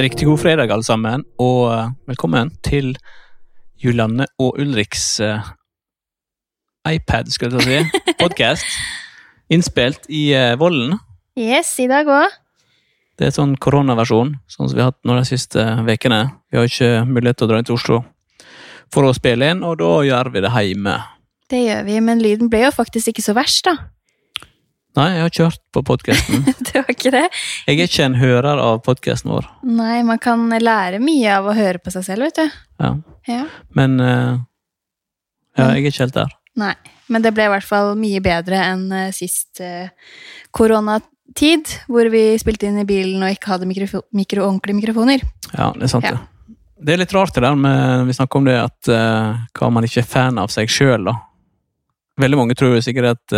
Riktig god fredag, alle sammen, og eh, velkommen til Julianne og Ulriks uh, iPad, skal jeg si, podkast. Innspilt i uh, Vollen. Yes, i dag òg. Det er sånn koronaversjon, sånn som vi har hatt nå de siste ukene. Vi har ikke mulighet til å dra inn til Oslo for å spille inn, og da gjør vi det hjemme. Det gjør vi, men lyden ble jo faktisk ikke så verst, da. Nei, jeg har ikke hørt på podkasten. det var ikke det. Jeg er ikke en hører av podkasten vår. Nei, man kan lære mye av å høre på seg selv, vet du. Ja. Ja. Men uh, Ja, jeg er ikke helt der. Nei, men det ble i hvert fall mye bedre enn eh, sist uh, koronatid, hvor vi spilte inn i bilen og ikke hadde mikrofo mikro ordentlige mikrofoner. Ja, det er sant, Ja. det. Det er litt rart det der med Vi snakker om det at uh, hva man ikke er fan av seg sjøl, da. Veldig mange tror jo sikkert at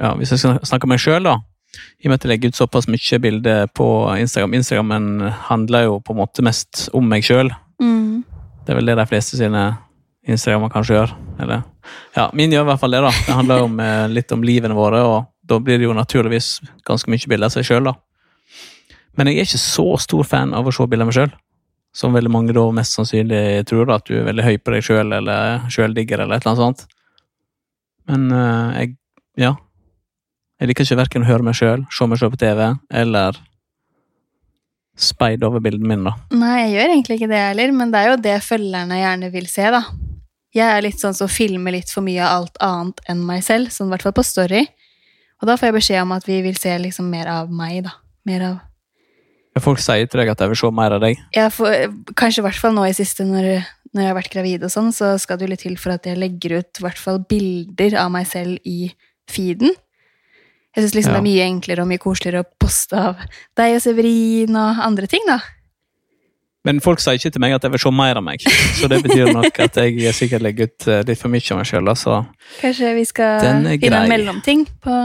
Ja, hvis jeg skal snakke om meg sjøl, da. I og med at jeg legger ut såpass mye bilder på Instagram. Instagrammen handler jo på en måte mest om meg sjøl. Mm. Det er vel det de fleste sine Instagrammer kanskje gjør. Eller Ja, min gjør i hvert fall det, da. Det handler om, eh, litt om livene våre, og da blir det jo naturligvis ganske mye bilder av seg sjøl, da. Men jeg er ikke så stor fan av å se bilder av meg sjøl. Som veldig mange da mest sannsynlig tror, da, at du er veldig høy på deg sjøl, eller sjøldigger, eller et eller annet sånt. Men eh, jeg ja. Jeg liker ikke verken å høre meg sjøl, se meg sjøl på TV, eller speide over bildene mine, da. Nei, jeg gjør egentlig ikke det heller, men det er jo det følgerne gjerne vil se, da. Jeg er litt sånn som filmer litt for mye av alt annet enn meg selv, sånn i hvert fall på Story. Og da får jeg beskjed om at vi vil se liksom mer av meg, da. Mer av Folk sier til deg at de vil se mer av deg. Ja, får, Kanskje i hvert fall nå i siste, når, når jeg har vært gravid og sånn, så skal det jo litt til for at jeg legger ut i hvert fall bilder av meg selv i feeden. Jeg syns liksom Ja. det er mye enklere og mye koseligere å poste av deg og Severin og andre ting, da. Men folk sier ikke til meg at jeg vil se mer av meg. Så det betyr nok at jeg sikkert legger ut eh, litt for mye av meg sjøl. Altså. Kanskje vi skal finne en mellomting på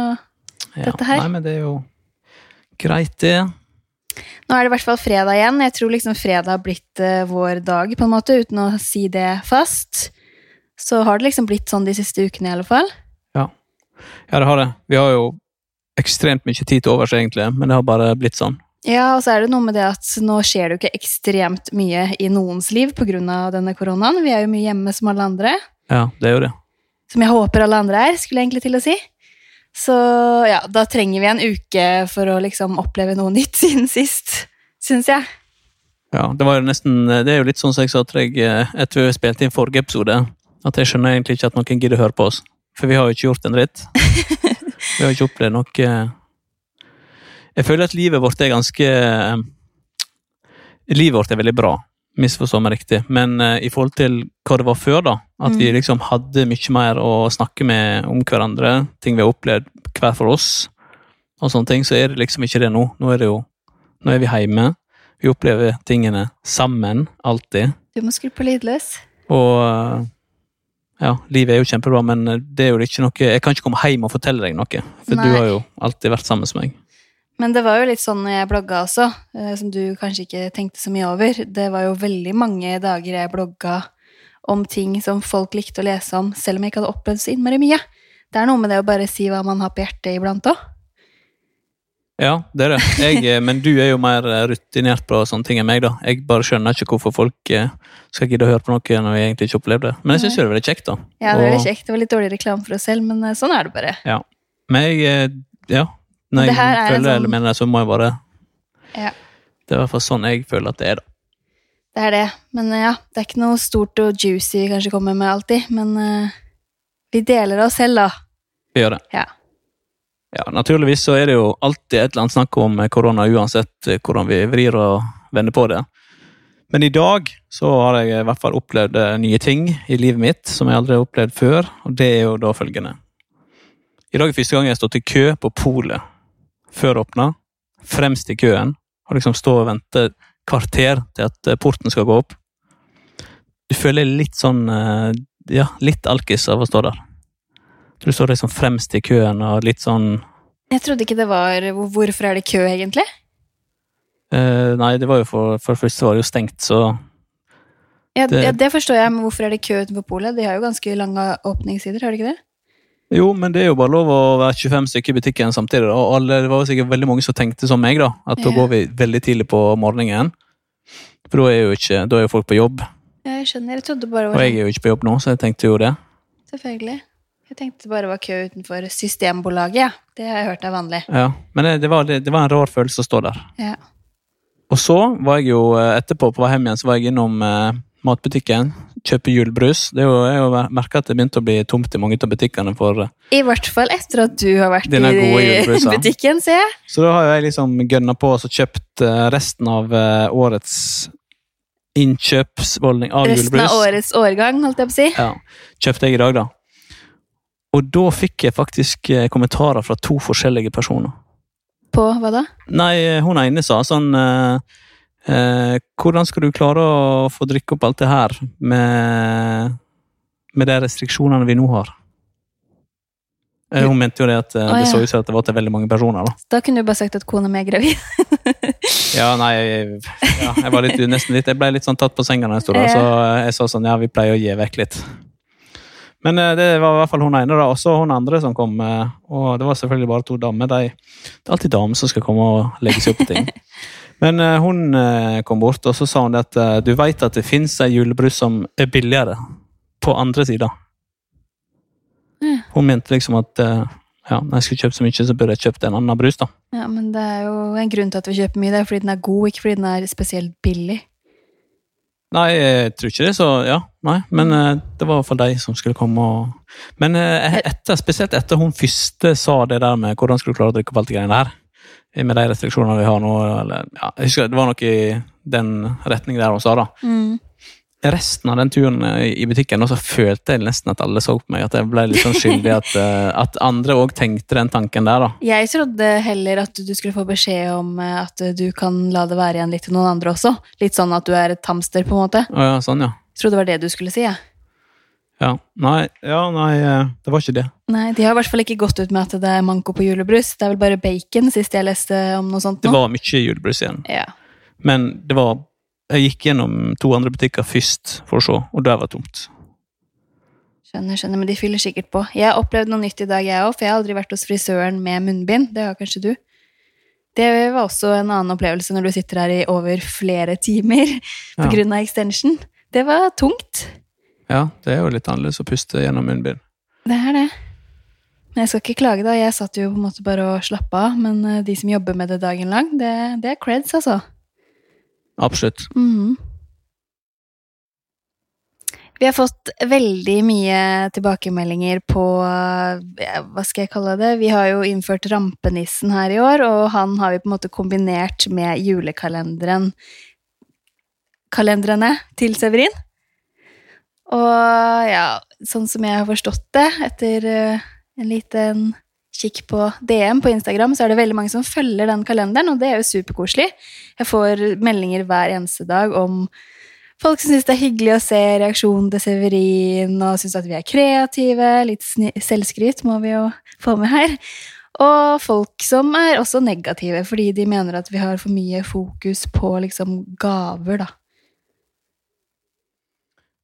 Ja. Dette her. Nei, men det er jo greit, det. Nå er det i hvert fall fredag igjen. Jeg tror liksom fredag har blitt eh, vår dag, på en måte, uten å si det fast. Så har det liksom blitt sånn de siste ukene, i alle fall. Ja, det har det. Vi har jo ekstremt mye tid til overs, egentlig, men det har bare blitt sånn. Ja, og så er det noe med det at nå skjer det jo ikke ekstremt mye i noens liv pga. denne koronaen. Vi er jo mye hjemme som alle andre. Ja, det er jo det. Som jeg håper alle andre er, skulle jeg egentlig til å si. Så ja, da trenger vi en uke for å liksom oppleve noe nytt siden sist, syns jeg. Ja, det var jo nesten Det er jo litt sånn som jeg sa til deg eh, etter vi spilte inn forrige episode, at jeg skjønner egentlig ikke at noen gidder høre på oss. For vi har jo ikke gjort en dritt. Vi har ikke opplevd noe eh, Jeg føler at livet vårt er ganske eh, Livet vårt er veldig bra, misforstå meg riktig, men eh, i forhold til hva det var før, da, at vi Mm. liksom hadde mye mer å snakke med om hverandre, ting vi har opplevd hver for oss, og sånne ting, så er det liksom ikke det nå. Nå er det jo Nå er vi hjemme. Vi opplever tingene sammen, alltid. Du må skru på lydløs. Og ja, livet er jo kjempebra, men det er jo ikke noe Jeg kan ikke komme hjem og fortelle deg noe, for Nei. du har jo alltid vært sammen med meg. Men det var jo litt sånn når jeg blogga også, eh, som du kanskje ikke tenkte så mye over. Det var jo veldig mange dager jeg blogga om ting som folk likte å lese om, selv om jeg ikke hadde opplevd så innmari mye. Det er noe med det å bare si hva man har på hjertet iblant òg. Ja, det er det. Jeg, eh, men du er jo mer eh, rutinert på sånne ting enn meg, da. Jeg bare skjønner ikke hvorfor folk eh, skal gidde å høre på noe når vi egentlig ikke opplevde det. Men jeg syns det er veldig kjekt, da. Ja, det er veldig kjekt. Det var litt dårlig reklame for oss selv, men sånn er det bare. Ja, Men jeg Ja. Når jeg er føler det eller sånn- mener det, så må jeg bare Ja. Det er i hvert fall sånn jeg føler at det er, da. Det er det. Men ja, det er ikke noe stort og juicy vi kanskje kommer med alltid, men uh, vi deler oss selv, da. Vi gjør det. Ja. Ja, naturligvis så er det jo alltid et eller annet snakk om eh, korona, uansett eh, hvordan vi vrir og vender på det. Men i dag så har jeg i hvert fall opplevd eh, nye ting i livet mitt som jeg aldri har opplevd før, og det er jo da følgende. I dag er første gang jeg har stått i kø på polet før åpna, fremst i køen, og liksom stå og vente kvarter til at porten skal gå opp. Du føler litt sånn ja, litt alkis av å stå der. Du står liksom fremst i køen og litt sånn Jeg trodde ikke det var Hvorfor er det kø, egentlig? eh, Nei, det var jo for, for første var det jo stengt, så Ja, Det- ja, det forstår jeg, men hvorfor er det kø utenfor polet? De har jo ganske lange åpningssider, har de ikke det? Jo, men det er jo bare lov å være 25 stykker i butikken samtidig. Og alle, det var jo sikkert veldig mange som tenkte som meg, da. At da går vi veldig tidlig på morgenen. For da er jo ikke, da er jo folk på jobb, Ja, jeg skjønner. Jeg trodde bare det og jeg er jo ikke på jobb nå, så jeg tenkte jo det. sånn. Selvfølgelig. Jeg tenkte det bare var kø utenfor Systembolaget, ja. Det har jeg hørt er vanlig. Ja. Men det, det, var, det, det var en rar følelse å stå der. Ja. Og så var jeg jo eh, etterpå på vei hjem igjen, så var jeg innom eh, matbutikken. Kjøpe julebrus. Det er jo, jeg har merka at det begynte å bli tomt i mange av butikkene. for... eh, I hvert fall etter at du har vært i butikken, ser jeg. Så da har jeg liksom gønna på og kjøpt eh, resten av årets innkjøpsvoldning av Resten julebrus. av årets årgang, holdt jeg på å si. Ja, kjøpte jeg i dag, da. Og da fikk jeg faktisk eh, kommentarer fra to forskjellige personer. På hva da? Nei, hun ene sa sånn eh, eh, Hvordan skal du klare å få drikke opp alt det her med, med de restriksjonene vi nå har? Eh, hun mente jo det at det oh, ja. så ut som at det var til veldig mange personer. da. Da kunne du bare sagt at kona mi er gravid. Ja, nei, jeg, ja, jeg var litt, nesten litt Jeg ble litt sånn tatt på senga når jeg sto der, så jeg sa sånn Ja, vi pleier å gi vekk litt. Men eh, det var i hvert fall hun ene, da. Også hun andre som kom. eh, Og det var selvfølgelig bare to damer. De, det er alltid damer som skal komme og legge seg opp ting. Men eh, hun kom bort, og så sa hun at du veit at det fins ei julebrus som er billigere på andre sida. Ja. Hun mente liksom at ja, når jeg skulle kjøpt så mye, så burde jeg kjøpt en annen brus, da. Ja, men det er jo en grunn til at vi kjøper mye. Det er fordi den er god, ikke fordi den er spesielt billig. Nei, jeg tror ikke det, så ja. Nei, men eh, det var i hvert fall de som skulle komme og Men eh, etter, spesielt etter hun første sa det der med hvordan skulle du klare å drikke opp alt det greiene der, med de restriksjonene vi har nå, eller ja, jeg husker Det var noe i den retningen der hun sa, da. Mm. Resten av den turen eh, i butikken, og så følte jeg nesten at alle så på meg, at jeg ble litt sånn skyldig at, at andre òg tenkte den tanken der, da. Jeg trodde heller at du skulle få beskjed om at du kan la det være igjen litt til noen andre også. Litt sånn at du er et hamster, på en måte. Å ja, sånn, ja. Jeg trodde det var det du skulle si, jeg. Ja, nei, ja, nei, eh, det var ikke det. Nei, de har i hvert fall ikke gått ut med at det er manko på julebrus. Det er vel bare bacon, sist jeg leste om noe sånt Nå. Det var mye julebrus igjen. Ja. Men det var Jeg gikk gjennom to andre butikker først for å se, og der var tomt. Skjønner, skjønner, men de fyller sikkert på. Jeg har opplevd noe nytt i dag, jeg òg, for jeg har aldri vært hos frisøren med munnbind. Det har kanskje du. Det var også en annen opplevelse når du sitter her i over flere timer Ja. av extension. Det var tungt. Ja, det er jo litt annerledes å puste gjennom munnbind. Det er det. Men jeg skal ikke klage, da. Jeg satt jo på en måte bare og slappa av. Men eh, de som jobber med det dagen lang, det, det er creds, altså. Absolutt. Mhm. Vi har fått veldig mye tilbakemeldinger på Hva skal jeg kalle det? Vi har jo innført Rampenissen her i år, og han har vi på en måte kombinert med julekalenderen Kalendrene til Severin. Og ja, sånn som jeg har forstått det, etter eh, en liten kikk på DM på Instagram, så er det veldig mange som følger den kalenderen, og det er jo superkoselig. Jeg får meldinger hver eneste dag om folk som syns det er hyggelig å se reaksjonen til Severin, og syns at vi er kreative. Litt selvskryt må vi jo få med her. Og folk som er også negative, fordi de mener at vi har for mye fokus på liksom gaver, da.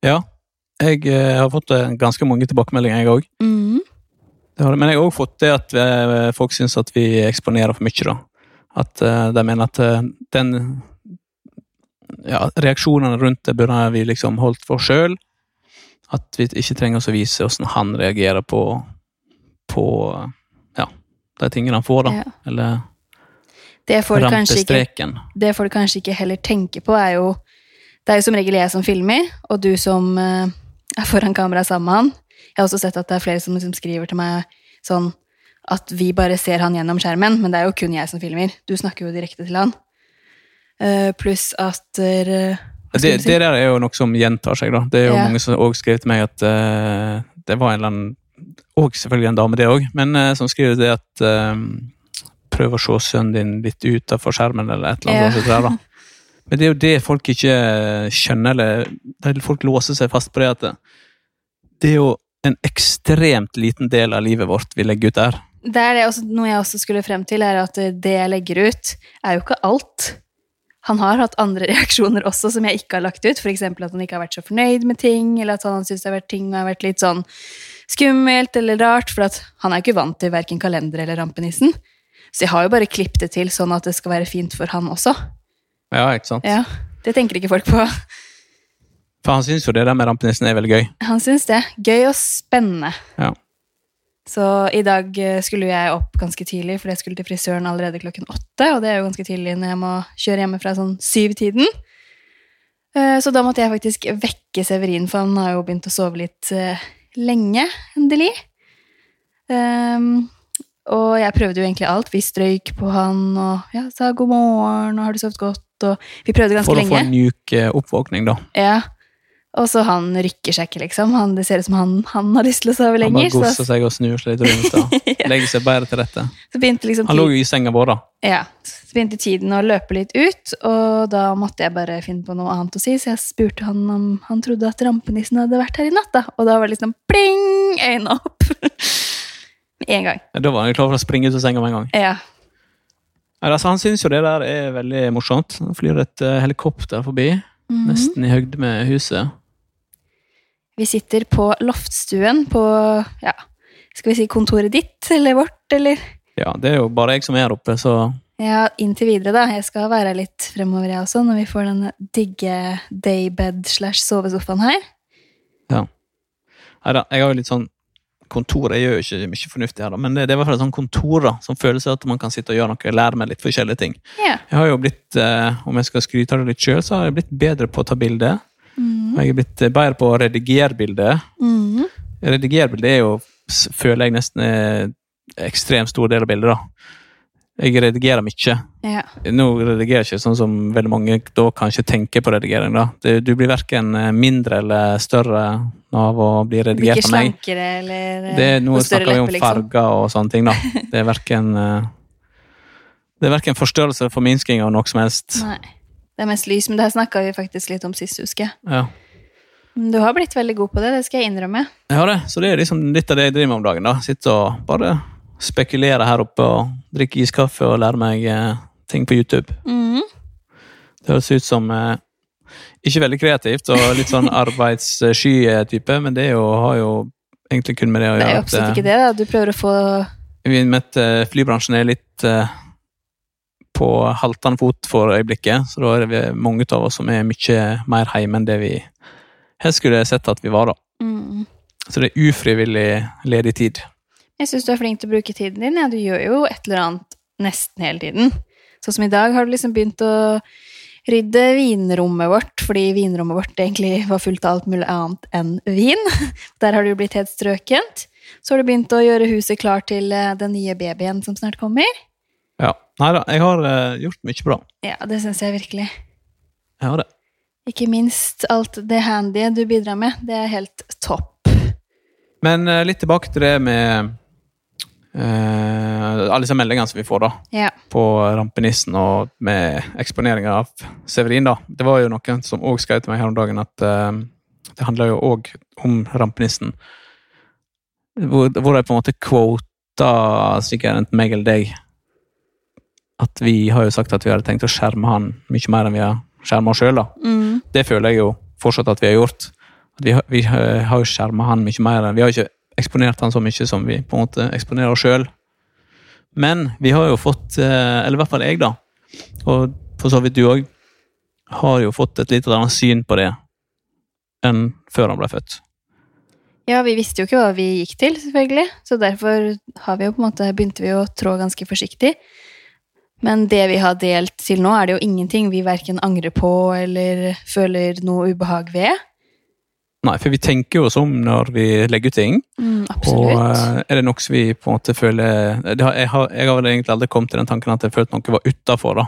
Ja. Jeg eh, har fått eh, ganske mange tilbakemeldinger, jeg òg. Mhm. Men jeg har òg fått det at eh, folk syns at vi eksponerer for mye, da. At eh, de mener at eh, den ja, reaksjonene rundt det burde vi liksom holdt for sjøl. At vi ikke trenger oss å vise hvordan han reagerer på, på ja, de tingene han får, da. Ja. Eller Det folk kanskje ikke rampestreken. det folk kanskje ikke heller tenker på, er jo Det er jo som regel jeg som filmer, og du som eh, er foran kamera sammen med han. Jeg har også sett at det er flere som liksom skriver til meg sånn at vi bare ser han gjennom skjermen, men det er jo kun jeg som filmer. Du snakker jo direkte til han. Uh, pluss at uh, Det, si? det der er jo noe som gjentar seg, da. Det er jo Ja. mange som også skrev til meg at uh, det var en eller annen Og selvfølgelig en dame, det òg, men som skriver det at Prøv å se sønnen din litt utenfor skjermen, eller et eller annet. Ja. der, da. Men det er jo det folk ikke skjønner, eller det- folk låser seg fast på det at det, det er jo en ekstremt liten del av livet vårt vi legger ut der. Det er det også, noe jeg også skulle frem til, er at det jeg legger ut, er jo ikke alt. Han har hatt andre reaksjoner også som jeg ikke har lagt ut. F.eks. at han ikke har vært så fornøyd med ting, eller at han syns ting har vært litt sånn skummelt eller rart. For han er ikke vant til verken kalender eller Rampenissen. Så jeg har jo bare klippet det til sånn at det skal være fint for han også. Ja, ikke sant? Ja. Det tenker ikke folk på. For han syns jo det der med rampenissen er veldig gøy. Han syns det. Gøy og spennende. Ja. Så i dag eh, skulle jeg opp ganske tidlig, for jeg skulle til frisøren allerede klokken åtte. Og det er jo ganske tidlig når jeg må kjøre hjemmefra sånn syv-tiden. Eh, Så da måtte jeg faktisk vekke Severin, for han har jo begynt å sove litt eh, lenge, endelig. Ehm, og jeg prøvde jo egentlig alt. Vi strøyk på han og ja, sa god morgen og har du sovet godt? Og vi prøvde ganske lenge. For å få en mjuk eh, oppvåkning, da. Ja. Og så han rykker seg ikke, liksom. Han, det ser ut som han, han har lyst til å sove lenger. Han bare gosser seg og snur seg litt rundt. og Legger seg bedre til rette. så liksom Han lå jo i senga vår, da. ja, så begynte tiden å løpe litt ut, og da måtte jeg bare finne på noe annet å si, så jeg spurte han om han trodde at rampenissen hadde vært her i natt, da. Og da var det liksom pling! Øynene opp. Med en gang. Da var han klar for å springe ut av senga med en gang. Ja. Altså, han syns jo det der er veldig morsomt. Han flyr et uh, helikopter forbi, Mhm. nesten i høgde med huset. Vi sitter på loftstuen på, ja, skal vi si kontoret ditt, eller vårt, eller? Ja, det er jo bare jeg som er her oppe, så Ja, inntil videre, da. Jeg skal være her litt fremover, jeg også, når vi får den digge daybed slash sovesofaen her. Nei da, jeg har jo litt sånn kontor. Jeg gjør jo ikke mye fornuftig her, da, men det, det er i hvert fall et sånt kontor da, som føles at man kan sitte og gjøre noe, lære meg litt forskjellige ting. Yeah. Jeg har jo blitt, eh, om jeg skal skryte av det litt sjøl, så har jeg blitt bedre på å ta bilde. Mm. Og jeg er blitt eh, bedre på å redigere bilde. Mm. Redigere bilde er jo, føler jeg nesten er en ekstremt stor del av bildet, da. Jeg redigerer mye. Ja. Nå redigerer jeg ikke sånn som veldig mange da kanskje tenker på redigering. da. Du blir verken mindre eller større av å bli redigert av meg. slankere eller eh, Det noe snakker vi om liksom. farger og sånne ting, da. Det er verken eh, Det er verken forstørrelse eller forminsking av noe som helst. Nei. Det er mest lys, men det her snakka vi faktisk litt om sist, husker jeg. Ja. Du har blitt veldig god på det, det skal jeg innrømme. Jeg har det, så det er liksom litt av det jeg driver med om dagen. da. Sitte og bare spekulere her oppe og drikke iskaffe og lære meg eh, ting på YouTube. Mm. Det høres ut som eh, ikke veldig kreativt og litt sånn arbeidssky type, men det jo, har jo egentlig kun med det å Det er gjøre. jo absolutt ikke det, da. Du prøver å få eh, flybransjen er litt eh, på haltende fot for øyeblikket, så da er det mange av oss som er mye mer hjemme enn det vi helst skulle sett at vi var. da. mm. Så det er ufrivillig ledig tid. Jeg syns du er flink til å bruke tiden din. Ja, du gjør jo et eller annet nesten hele tiden. Sånn som i dag har du liksom begynt å rydde vinrommet vårt, fordi vinrommet vårt egentlig var fullt av alt mulig annet enn vin. Der har du blitt helt strøkent. Så har du begynt å gjøre huset klar til eh, den nye babyen som snart kommer. Ja. Nei da, jeg har eh, gjort mye bra. Ja, det syns jeg virkelig. Jeg har det. Ikke minst alt det handy du bidrar med. Det er helt topp. Men eh, litt tilbake til det med alle disse meldingene som vi får da, Ja. på rampenissen og med eksponeringa av Severin. da. Det var jo noen som òg skrev til meg her om dagen at uh, det handler jo òg om rampenissen. Hvor, hvor de på en måte quota sikkert enten meg eller deg at vi har jo sagt at vi hadde tenkt å skjerme han mye mer enn vi har skjerma oss sjøl. Mm. Det føler jeg jo fortsatt at vi har gjort. At vi, har- vi har har jo skjerma han mye mer. enn- Vi har ikke eksponert han så mye som vi på en måte eksponerer sjøl. Men vi har jo fått, eh, eller i hvert fall jeg, da, og for så vidt du òg, har jo fått et litt annet syn på det enn før han ble født. Ja, vi visste jo ikke hva vi gikk til, selvfølgelig. Så derfor har vi jo på en måte, begynte vi å trå ganske forsiktig. Men det vi har delt til nå, er det jo ingenting vi verken angrer på eller føler noe ubehag ved. Nei, for vi tenker jo om når vi legger ut ting. Mm, Og eh, er det noe vi på en måte føler det har, jeg, har, jeg har egentlig aldri kommet til den tanken at jeg følte noe var utafor, da.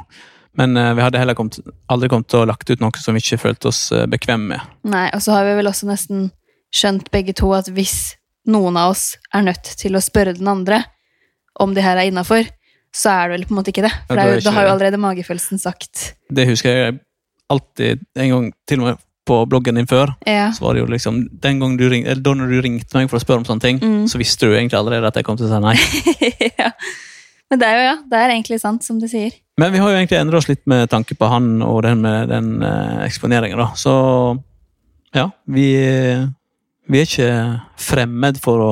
Men eh, vi hadde heller kommet, aldri kommet til å lagt ut noe som vi ikke følte oss eh, bekvemme med. Nei, og så har vi vel også nesten skjønt begge to at hvis noen av oss er nødt til å spørre den andre om det her er innafor, så er det vel på en måte ikke det. For Ja, det da er da har jo allerede magefølelsen sagt Det husker jeg alltid en gang, til og med på bloggen din før. ja. så var det jo liksom, den gang du ring, eller Da når du ringte meg for å spørre om sånne ting, Mm. så visste du egentlig allerede at jeg kom til å si nei. ja. Men det er jo ja, det er egentlig sant, som du sier. Men vi har jo egentlig endra oss litt med tanke på han og den med den eh, eksponeringa, da. Så ja, vi, vi er ikke fremmed for å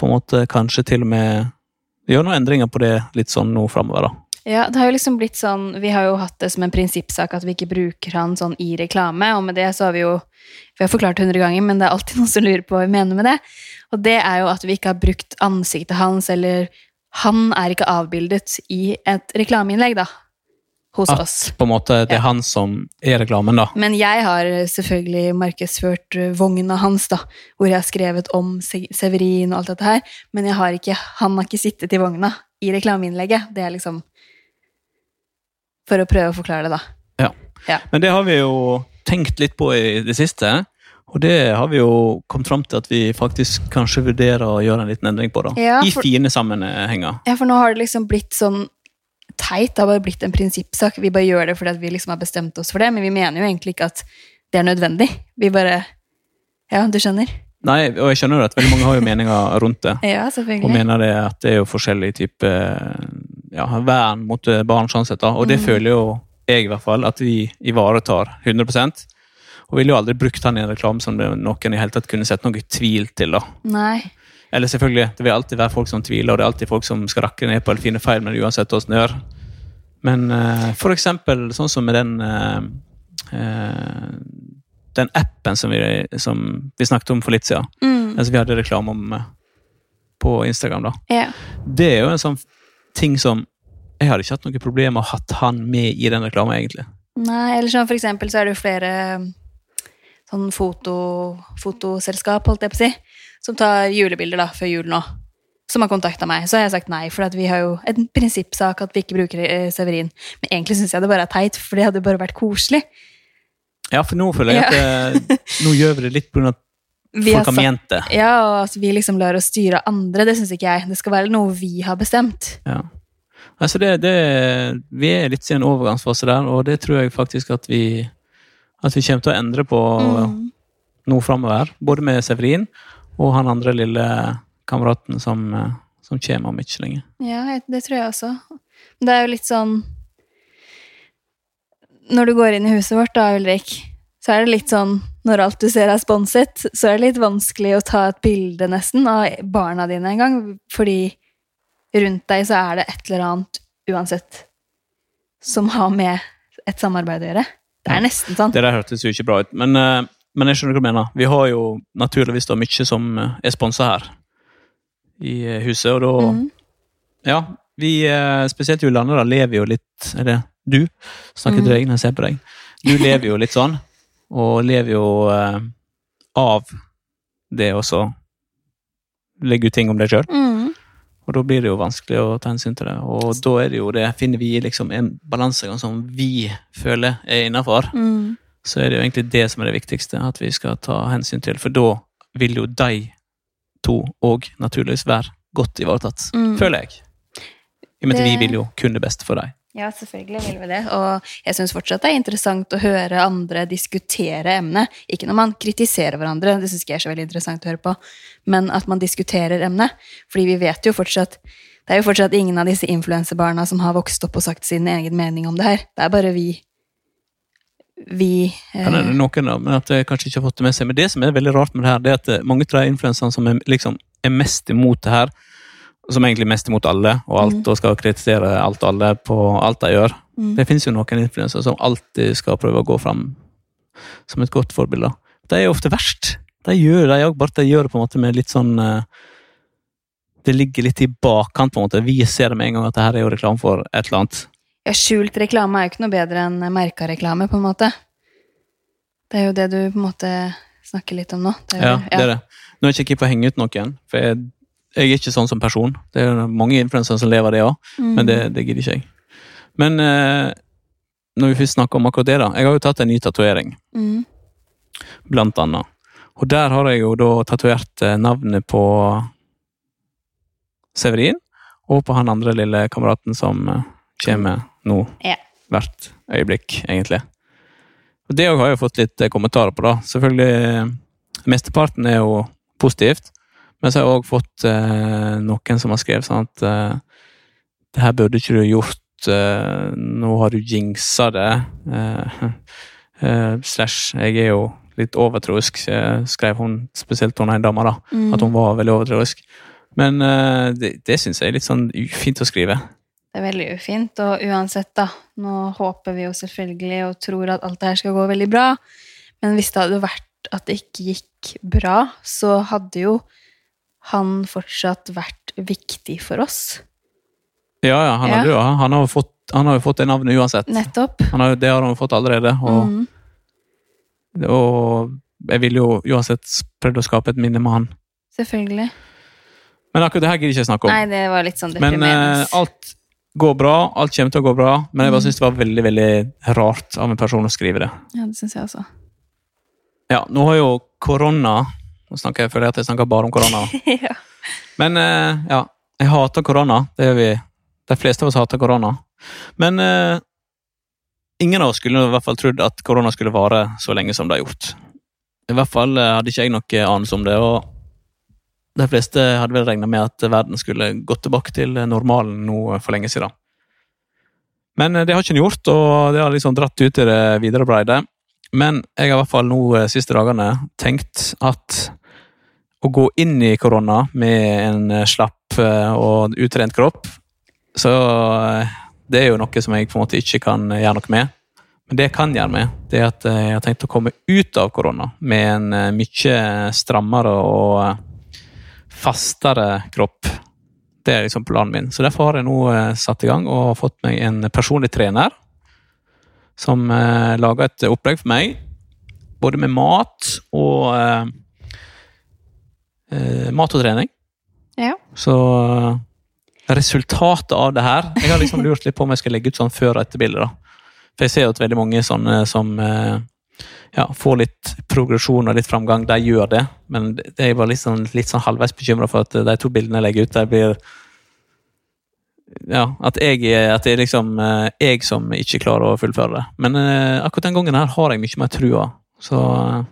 på en måte kanskje til og med gjøre noen endringer på det litt sånn nå framover, da. Ja, det har jo liksom blitt sånn Vi har jo hatt det som en prinsippsak at vi ikke bruker han sånn i reklame, og med det så har vi jo Vi har forklart det hundre ganger, men det er alltid noen som lurer på hva vi mener med det. Og det er jo at vi ikke har brukt ansiktet hans, eller Han er ikke avbildet i et reklameinnlegg, da. Hos oss. At på en måte det er Ja. han som er reklamen, da. Men jeg har selvfølgelig markedsført eh, vogna hans, da, hvor jeg har skrevet om Severin og alt dette her, men jeg har ikke, han har ikke sittet i vogna i reklameinnlegget. Det er liksom For å prøve å forklare det, da. Ja. Ja. Men det har vi jo tenkt litt på i det siste. Og det har vi jo kommet fram til at vi faktisk kanskje vurderer å gjøre en liten endring på. da. Ja, I fine sammenhenger. Ja, for nå har det liksom blitt sånn teit. Det har bare blitt en prinsippsak. Vi bare gjør det fordi vi liksom har bestemt oss for det, men vi mener jo egentlig ikke at det er nødvendig. Vi bare Ja, du skjønner? Nei, og jeg skjønner at veldig mange har jo meninger rundt det. Ja, selvfølgelig. Og mener det at det er jo forskjellig type ja, vern mot barn. sånn sett da. Og det Mm. føler jo jeg i hvert fall at vi ivaretar 100 Og ville jo aldri brukt han i en reklame som noen i hele tatt kunne sett noe tvil til. da. Nei. Eller selvfølgelig, det vil alltid være folk som tviler, og det er alltid folk som skal rakke ned på eller finne feil med det uansett hvordan det gjør. Men uh, for eksempel sånn som med den uh, uh, den appen som vi, som vi snakket om for litt siden. Mm. Altså, vi hadde reklame om eh, på Instagram. da. Ja. Det er jo en sånn ting som Jeg hadde ikke hatt noe problem med å ha hatt han med i den reklamen, egentlig. Nei, eller sånn for eksempel så er det jo flere sånn foto, fotoselskap, holdt jeg på å si, som tar julebilder da, før jul nå, som har kontakta meg. Så har jeg sagt nei, for vi har jo en prinsippsak at vi ikke bruker eh, Severin. Men egentlig syns jeg det bare er teit, for det hadde bare vært koselig. Ja, for nå føler jeg at eh, nå gjør vi det litt pga. Vi folk har ment det. Ja, og at vi liksom lar oss styre av andre, det syns ikke jeg. Det skal være noe vi har bestemt. Ja. Altså det, det, vi er litt i en overgangsfase der, og det tror jeg faktisk at vi, at vi kommer til å endre på Mm. nå framover. Både med Severin og han andre lille kameraten som, som kommer om ikke lenge. Ja, det tror jeg også. Det er jo litt sånn Når du går inn i huset vårt, da, Ulrik, så er det litt sånn Når alt du ser er sponset, så er det litt vanskelig å ta et bilde, nesten, av barna dine en gang, fordi rundt deg så er det et eller annet uansett som har med et samarbeid å gjøre. Det er nesten sånn. Det der hørtes jo ikke bra ut, men, eh, men jeg skjønner hva du mener. Vi har jo naturligvis da mye som eh, er sponsa her i eh, huset, og da mm. Ja, vi, spesielt spesielt Julianne, da, lever jo litt Eller du, snakker til Mm. deg når jeg ser på deg. Du lever jo litt sånn, og lever jo eh, av det også legge ut ting om deg sjøl. Mm. Og da blir det jo vanskelig å ta hensyn til det. Og da er det jo det, finner vi liksom en balansegang som vi føler er innafor, mm. så er det jo egentlig det som er det viktigste, at vi skal ta hensyn til. For da vil jo de to òg naturligvis være godt ivaretatt, Mm. føler jeg. I og med at vi vil jo kun det beste for dem. Ja, selvfølgelig vil vi det. Og jeg syns fortsatt det er interessant å høre andre diskutere emnet. Ikke når man kritiserer hverandre, det syns jeg er så veldig interessant å høre på, men at man diskuterer emnet. Fordi vi vet jo fortsatt Det er jo fortsatt ingen av disse influensebarna som har vokst opp og sagt sin egen mening om det her. Det er bare vi Vi eh, Kan noen da, men at jeg kanskje ikke har fått det med seg. Men det som er veldig rart med det her, det er at eh, mange av de influenserne som er, liksom, er mest imot det her, som egentlig mest imot alle, og alt, og skal kritisere alt og alle på alt de gjør Mm. Det finnes jo noen influensere som alltid skal prøve å gå fram som et godt forbilde. De er jo ofte verst. De gjør det òg, bare de gjør det på en måte med litt sånn eh, Det ligger litt i bakkant, på en måte. Vi ser det med en gang at det her er jo reklame for et eller annet. Ja, skjult reklame er jo ikke noe bedre enn merka reklame, på en måte. Det er jo det du på en måte snakker litt om nå. Det er Ja, det er det. Nå er ikke jeg ikke for å henge ut noen, for jeg, jeg er ikke sånn som person. Det er mange influensere som lever det òg, Mm. men det, det gidder ikke jeg. Men eh, når vi først snakker om akkurat det, da. Jeg har jo tatt en ny tatovering, Mm. blant annet. Og der har jeg jo da tatovert eh, navnet på Severin, og på han andre lille kameraten som eh, kommer nå. Ja. Hvert øyeblikk, egentlig. Og det har jeg fått litt eh, kommentarer på, da. Selvfølgelig Mesteparten er jo positivt, men så har jeg òg fått eh, noen som har skrevet sånn at eh, det her burde ikke du gjort, eh, nå har du jinxa det. Eh, eh, slash, jeg er jo litt overtroisk, skrev hun, spesielt hun ei dama, da. Mm. At hun var veldig overtroisk. Men eh, det, det syns jeg er litt sånn ufint å skrive. Det er veldig ufint, og uansett, da. Nå håper vi jo selvfølgelig og tror at alt det her skal gå veldig bra, men hvis det hadde vært at det ikke gikk bra, så hadde jo han fortsatt vært viktig for oss. Ja, ja, han, Ja. jo, han, har jo fått, han har jo fått det navnet uansett. Nettopp. Han har, det har han jo fått allerede. Og, Mm. og jeg ville jo uansett prøvd å skape et minne med han. Selvfølgelig. Men akkurat det her gidder jeg ikke snakke om. Nei, det var litt sånn Men eh, alt går bra, alt kommer til å gå bra, men jeg bare Mm. syns det var veldig veldig rart av en person å skrive det. Ja, det synes jeg også. Ja, nå har jo korona Nå snakker jeg føler jeg at jeg snakker bare om korona. ja. Men eh, ja, jeg hater korona. Det gjør vi. De fleste av oss hater korona. Men eh, ingen av oss skulle i hvert fall trodd at korona skulle vare så lenge som det har gjort. I hvert fall eh, hadde ikke jeg noe anelse om det, og de fleste hadde vel regna med at verden skulle gått tilbake til normalen nå for lenge siden. Men eh, det har ikke den gjort, og det har liksom dratt ut i det videre breidet. Men jeg har i hvert fall nå siste dagene tenkt at å gå inn i korona med en eh, slapp eh, og utrent kropp, så eh, det er jo noe som jeg på en måte ikke kan gjøre noe med. Men det jeg kan gjøre med, det er at jeg har tenkt å komme ut av korona med en mye strammere og fastere kropp. Det er liksom planen min. Så derfor har jeg nå satt i gang og fått meg en personlig trener som lager et opplegg for meg, både med mat og eh, eh, mat og trening. Ja. Så eh, resultatet av det her Jeg har liksom lurt litt på om jeg skal legge ut sånn før- og etterbilde. For jeg ser jo at veldig mange sånne som eh, ja, får litt progresjon og litt framgang, de gjør det. Men jeg var litt sånn, litt sånn halvveis bekymra for at de to bildene jeg legger ut, de blir ja, at jeg, at det er liksom eh, jeg som ikke klarer å fullføre det. Men eh, akkurat den gangen her har jeg mye mer trua. Så eh,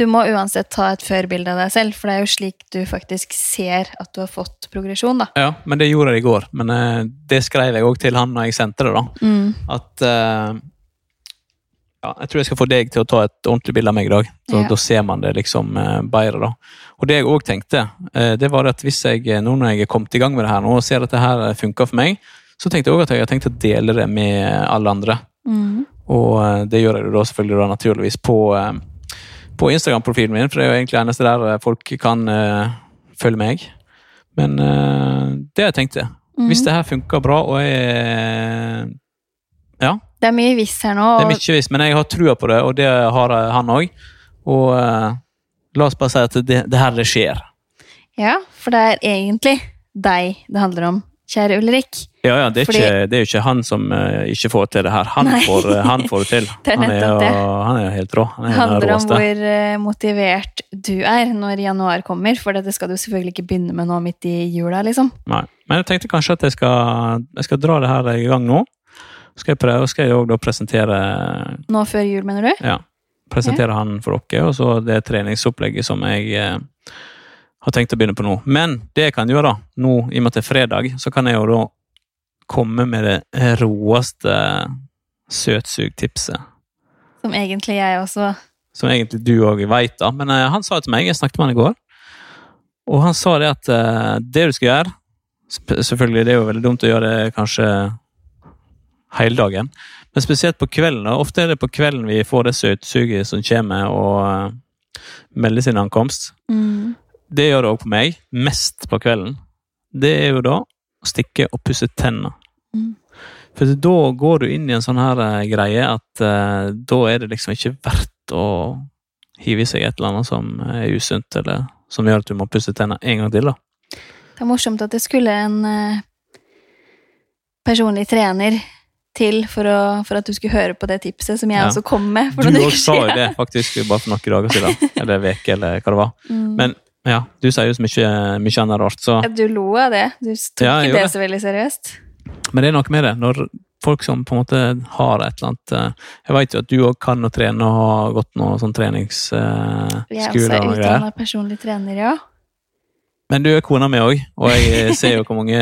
Du må uansett ta et førbilde av deg selv, for det er jo slik du faktisk ser at du har fått progresjon, da. ja, men det gjorde jeg i går. Men uh, det skrev jeg òg til han når jeg sendte det, da. Mm. At uh, ja, Jeg tror jeg skal få deg til å ta et ordentlig bilde av meg i dag. Så, Ja. Da ser man det liksom uh, bedre, da. Og det jeg òg tenkte, det var at hvis jeg nå når jeg er kommet i gang med det her nå og ser at det her funker for meg, så tenkte jeg òg at jeg har tenkt å dele det med alle andre. Mm. Og det gjør jeg da selvfølgelig da naturligvis på, på Instagram-profilen min, for det er jo egentlig eneste der eh, folk kan uh, følge meg. Men uh, det jeg tenkte, Mm. hvis det her funker bra og jeg Ja, Det er mye visst her nå. det er mye visst, men jeg har trua på det, og det har han òg. Og uh, la oss bare si at det, det her det skjer. ja, for det er egentlig deg det handler om, kjære Ulrik. Ja, ja, det er, Fordi- ikke, det er jo ikke han som uh, ikke får til det her. Han, får, eh, han får det til. Det er han, er jo, han er jo helt rå. Han Det er den handler om hvor eh, motivert du er når januar kommer, for det skal du selvfølgelig ikke begynne med nå midt i jula, liksom. Nei. Men jeg tenkte kanskje at jeg skal, jeg skal dra det her i gang nå. Skal jeg prøve, skal jeg også da presentere, Nå før jul, mener du? ja, presentere han for dere, og så det treningsopplegget som jeg har tenkt å begynne på nå. Men det jeg kan gjøre da, nå i og med at det er fredag, så kan jeg jo da komme med det råeste søtsugtipset. Som egentlig jeg også Som egentlig du òg veit, da. Men uh, han sa det til meg, jeg snakket med han i går. Og han sa det at uh, det du skal gjøre Selvfølgelig, det er jo veldig dumt å gjøre det kanskje hele dagen. Men spesielt på kvelden. Da. Ofte er det på kvelden vi får det søtsuget som kommer og uh, melder sin ankomst. mm. Det gjør det òg på meg. Mest på kvelden. Det er jo da å stikke og pusse tennene. Mm. For da går du inn i en sånn her eh, greie at uh, da er det liksom ikke verdt å hive i seg et eller annet som er usunt, eller som gjør at du må pusse tennene en gang til. da. Det er morsomt at det skulle en uh, personlig trener til for, å, for at du skulle høre på det tipset som jeg Ja. også kom med. Du òg sa jo det faktisk bare for noen dager siden. Eller en uke, eller hva det var. Mm. Men ja, du sier jo så mye, mye annet rart, så Du lo av det. Du tok Ja, ikke det så veldig seriøst. Men det er noe med det. Når folk som på en måte har et eller annet eh, Jeg vet jo at du òg kan å trene og har gått noe sånn treningsskole Jeg er også og utdanna personlig trener, ja. Men du er kona mi òg, og jeg ser jo hvor mange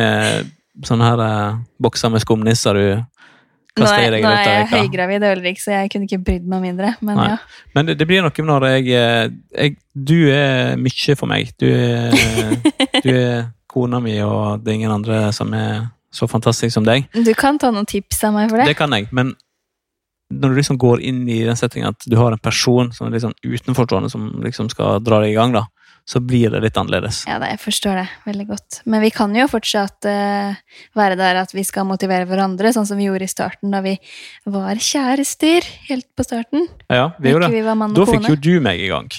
sånne her eh, bokser med skumnisser du Nå er, nå er jeg høygravid, Ulrik, så jeg kunne ikke brydd meg mindre. Men ja. Men det, det blir noe når jeg, eh, jeg Du er mye for meg. Du er, du er kona mi, og det er ingen andre som er så fantastisk som deg. Du kan ta noen tips av meg for det. Det kan jeg, men når du liksom går inn i den settingen at du har en person som er liksom utenforstående som liksom skal dra deg i gang, da, så blir det litt annerledes. Ja, jeg forstår det veldig godt. Men vi kan jo fortsatt uh, være der at vi skal motivere hverandre, sånn som vi gjorde i starten, da vi var kjærester helt på starten. Ja, vi gjorde det. Da fikk jo du meg i gang.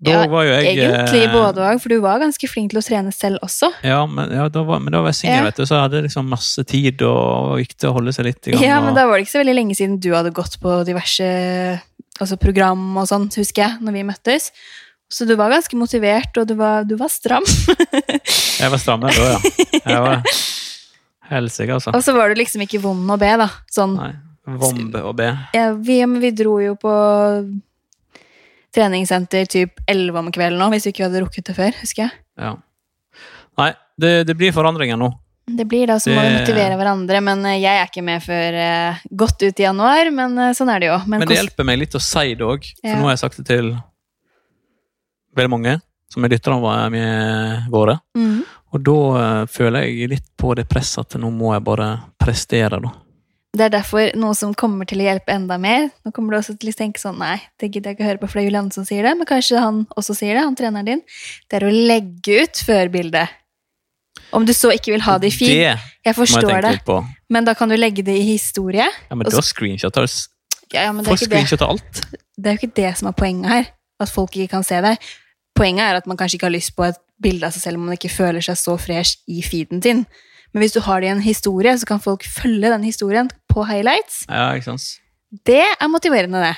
Da Ja, var jo jeg Egentlig eh, både òg, for du var ganske flink til å trene selv også. Ja, men, ja, da var, men da var jeg singel, Ja. vet du, så jeg hadde liksom masse tid og og gikk til å holde seg litt i gang. Ja, men og- da var det ikke så veldig lenge siden du hadde gått på diverse altså program og sånt, husker jeg, når vi møttes. Så du var ganske motivert, og du var, du var stram. Jeg var strammere da, ja. Jeg var helsike, altså. og så var du liksom ikke vond å be, da. Sånn, Nei. Vombe og be. ja, vi, vi dro jo på treningssenter typ 11 om kvelden nå, hvis vi ikke hadde rukket det før, husker jeg. Ja. Nei, det, det blir forandringer nå. Det blir da, så må vi motivere hverandre, men eh, jeg er ikke med før eh, godt ut i januar, men eh, sånn er det jo. Men, Men det hjelper meg litt å si det òg, for Ja. nå har jeg sagt det til veldig mange som er lytterne våre-. Mhm. Og da uh, føler jeg litt på det presset at nå må jeg bare prestere, da. Det er derfor noe som kommer til å hjelpe enda mer. Nå kommer du også til å tenke sånn, nei, det gidder jeg ikke å høre på, for det er Julianne som sier det, men kanskje han også sier det, han treneren din. Det er å legge ut førbildet. Om du så ikke vil ha det i feed, Det jeg jeg forstår tenke det, men da kan du legge det i historie. Ja, men da screenshotter Ja, ja, men det ikke det. alt. det er jo ikke det som er poenget her, at folk ikke kan se det. Poenget er at man kanskje ikke har lyst på et bilde av seg selv om man ikke føler seg så fresh i feeden sin. Men hvis du har det i en historie, så kan folk følge den historien på highlights. Ja, ikke sant? Det er motiverende, det.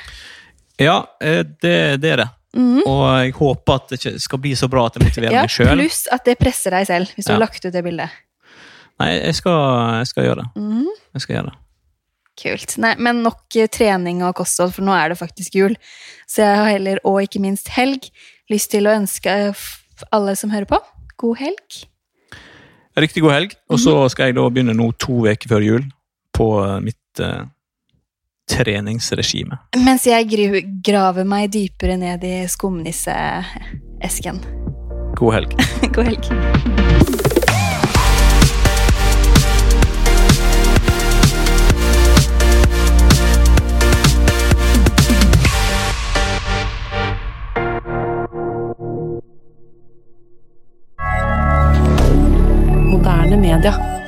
Ja, eh, det, det er det. Mm. Og jeg håper at det ikke skal bli så bra at det motiverer Ja, meg sjøl. pluss at det presser deg selv, hvis du Ja. har lagt ut det bildet. Nei, jeg skal, jeg skal gjøre det. Mm. Jeg skal gjøre det. Kult. Nei, men nok eh, trening og kosthold, for nå er det faktisk jul. Så jeg har heller, og ikke minst helg, lyst til å ønske alle som hører på, god helg. Riktig god helg. Og Mhm. så skal jeg da begynne nå to uker før jul på eh, mitt uh, treningsregime. Mens jeg graver meg dypere ned i skumnisseesken. God helg. God helg. moderne media.